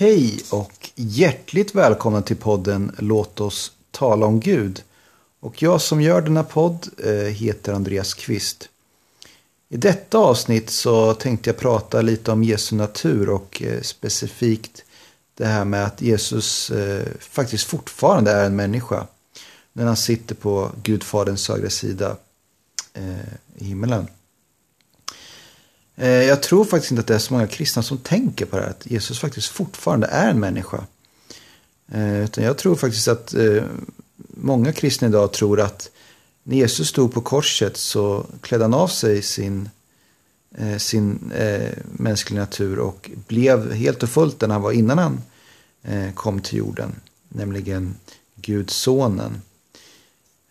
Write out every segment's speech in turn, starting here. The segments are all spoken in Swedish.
Hej och hjärtligt välkomna till podden Låt oss tala om Gud. Och jag som gör denna podd eh, heter Andreas Kvist. I detta avsnitt så tänkte jag prata lite om Jesu natur och eh, specifikt det här med att Jesus eh, faktiskt fortfarande är en människa. När han sitter på Gudfaderns högra sida i himmelen. Eh, jag tror faktiskt inte att det är så många kristna som tänker på det här, att Jesus faktiskt fortfarande är en människa. Eh, utan jag tror faktiskt att eh, många kristna idag tror att när Jesus stod på korset så klädde han av sig sin, sin mänskliga natur och blev helt och fullt den han var innan han kom till jorden. Nämligen Guds sonen.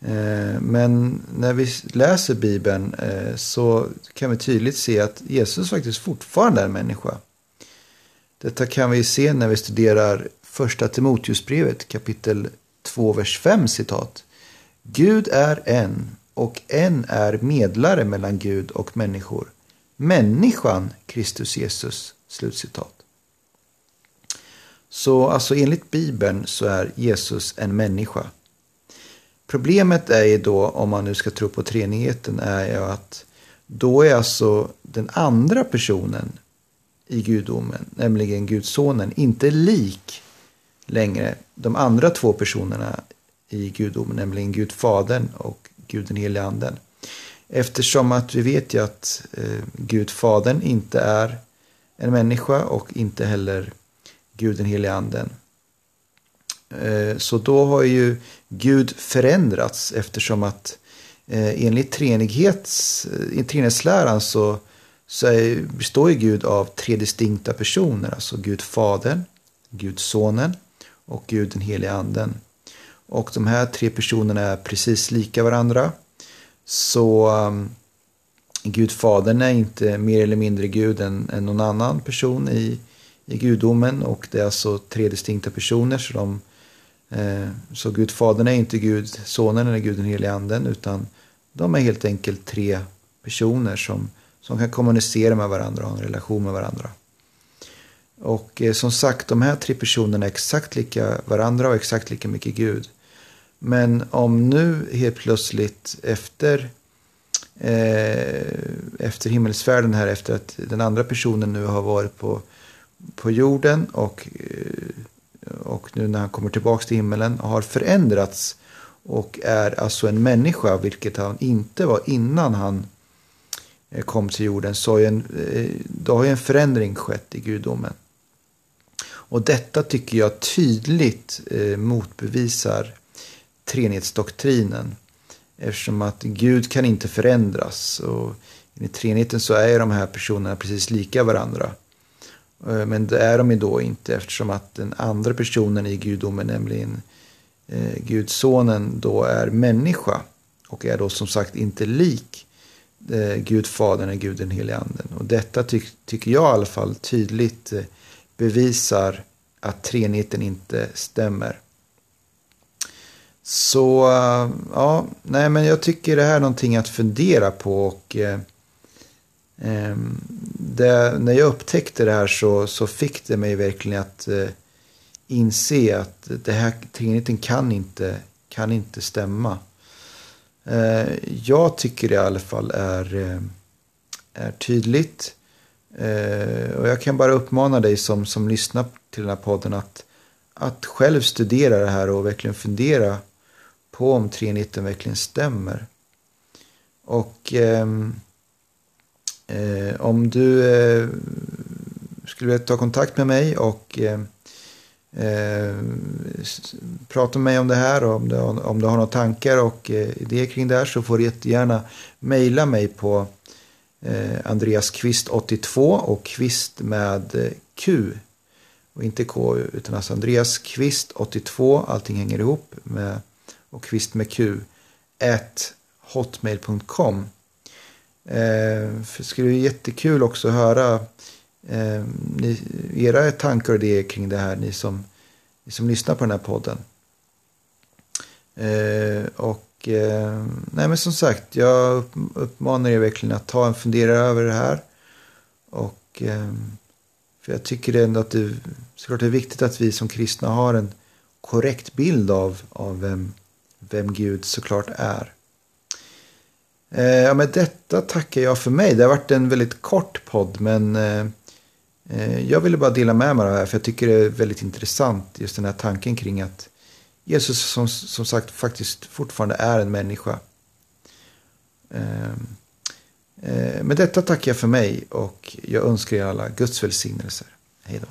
Eh, men när vi läser Bibeln eh, så kan vi tydligt se att Jesus faktiskt fortfarande är en människa. Detta kan vi se när vi studerar första Timoteusbrevet kapitel 2, vers 5 citat. Gud är en och en är medlare mellan Gud och människor. Människan Kristus Jesus. Slutcitat. Så alltså enligt Bibeln så är Jesus en människa. Problemet är ju då, om man nu ska tro på treenigheten, är ju att då är alltså den andra personen i gudomen, nämligen Gudsonen, inte lik längre de andra två personerna i gudomen, nämligen gudfadern och guden helige Anden. Eftersom att vi vet ju att eh, gudfadern inte är en människa och inte heller guden helige Anden. Eh, så då har ju Gud förändrats eftersom att eh, enligt treenighetsläran eh, så, så är, består ju Gud av tre distinkta personer. Alltså Gud Fadern, Gud Sonen och Gud den helige Anden. Och de här tre personerna är precis lika varandra. Så um, Gud Fadern är inte mer eller mindre Gud än, än någon annan person i, i gudomen. Och det är alltså tre distinkta personer. Så de Eh, så Gud Fadern är inte Gud Sonen eller Gud den helige Anden utan de är helt enkelt tre personer som, som kan kommunicera med varandra och ha en relation med varandra. Och eh, som sagt, de här tre personerna är exakt lika varandra och exakt lika mycket Gud. Men om nu helt plötsligt efter, eh, efter himmelsfärden här, efter att den andra personen nu har varit på, på jorden och eh, och nu när han kommer tillbaka till himmelen har förändrats och är alltså en människa, vilket han inte var innan han eh, kom till jorden, så har en, eh, då har en förändring skett i gudomen. Och detta tycker jag tydligt eh, motbevisar treenighetsdoktrinen. Eftersom att Gud kan inte förändras. Och i treenigheten så är de här personerna precis lika varandra. Eh, men det är de ju då inte eftersom att den andra personen i gudomen, nämligen eh, Gudsonen, då är människa. Och är då som sagt inte lik eh, Gud Fadern och Gud den helige Anden. Och detta ty tycker jag i alla fall tydligt eh, bevisar att treenigheten inte stämmer. Så eh, ja, nej men jag tycker det här är någonting att fundera på och eh, ehm, det, när jag upptäckte det här så, så fick det mig verkligen att eh, inse att det här treenigheten kan inte, kan inte stämma. Eh, jag tycker det i alla fall är, eh, är tydligt. Eh, och jag kan bara uppmana dig som, som lyssnar till den här podden att, att själv studera det här och verkligen fundera på om treenigheten verkligen stämmer. Och ehm, Eh, om du eh, skulle vilja ta kontakt med mig och eh, eh prata med mig om det här och om du, om du har några tankar och eh, idéer kring det här så får du jättegärna mejla mig på eh, Andreas Kvist 82 och Kvist med eh, Q. Och inte K utan alltså Andreas Kvist 82 allting hänger ihop med och Kvist med Q at hotmail.com Eh, för det skulle vara jättekul också att höra eh, ni, era tankar och idéer kring det här, ni som, ni som lyssnar på den här podden. Eh, och eh, nej men som sagt, jag uppmanar er verkligen att ta en funderare över det här. Och eh, för jag tycker ändå att det såklart är viktigt att vi som kristna har en korrekt bild av, av vem, vem Gud såklart är. Eh, med detta tackar jag för mig. Det har varit en väldigt kort podd men eh, eh, jag ville bara dela med mig av det här för jag tycker det är väldigt intressant just den här tanken kring att Jesus som, som sagt faktiskt fortfarande är en människa. Ehm, eh, med detta tackar jag för mig och jag önskar er alla Guds välsignelser. Hej då.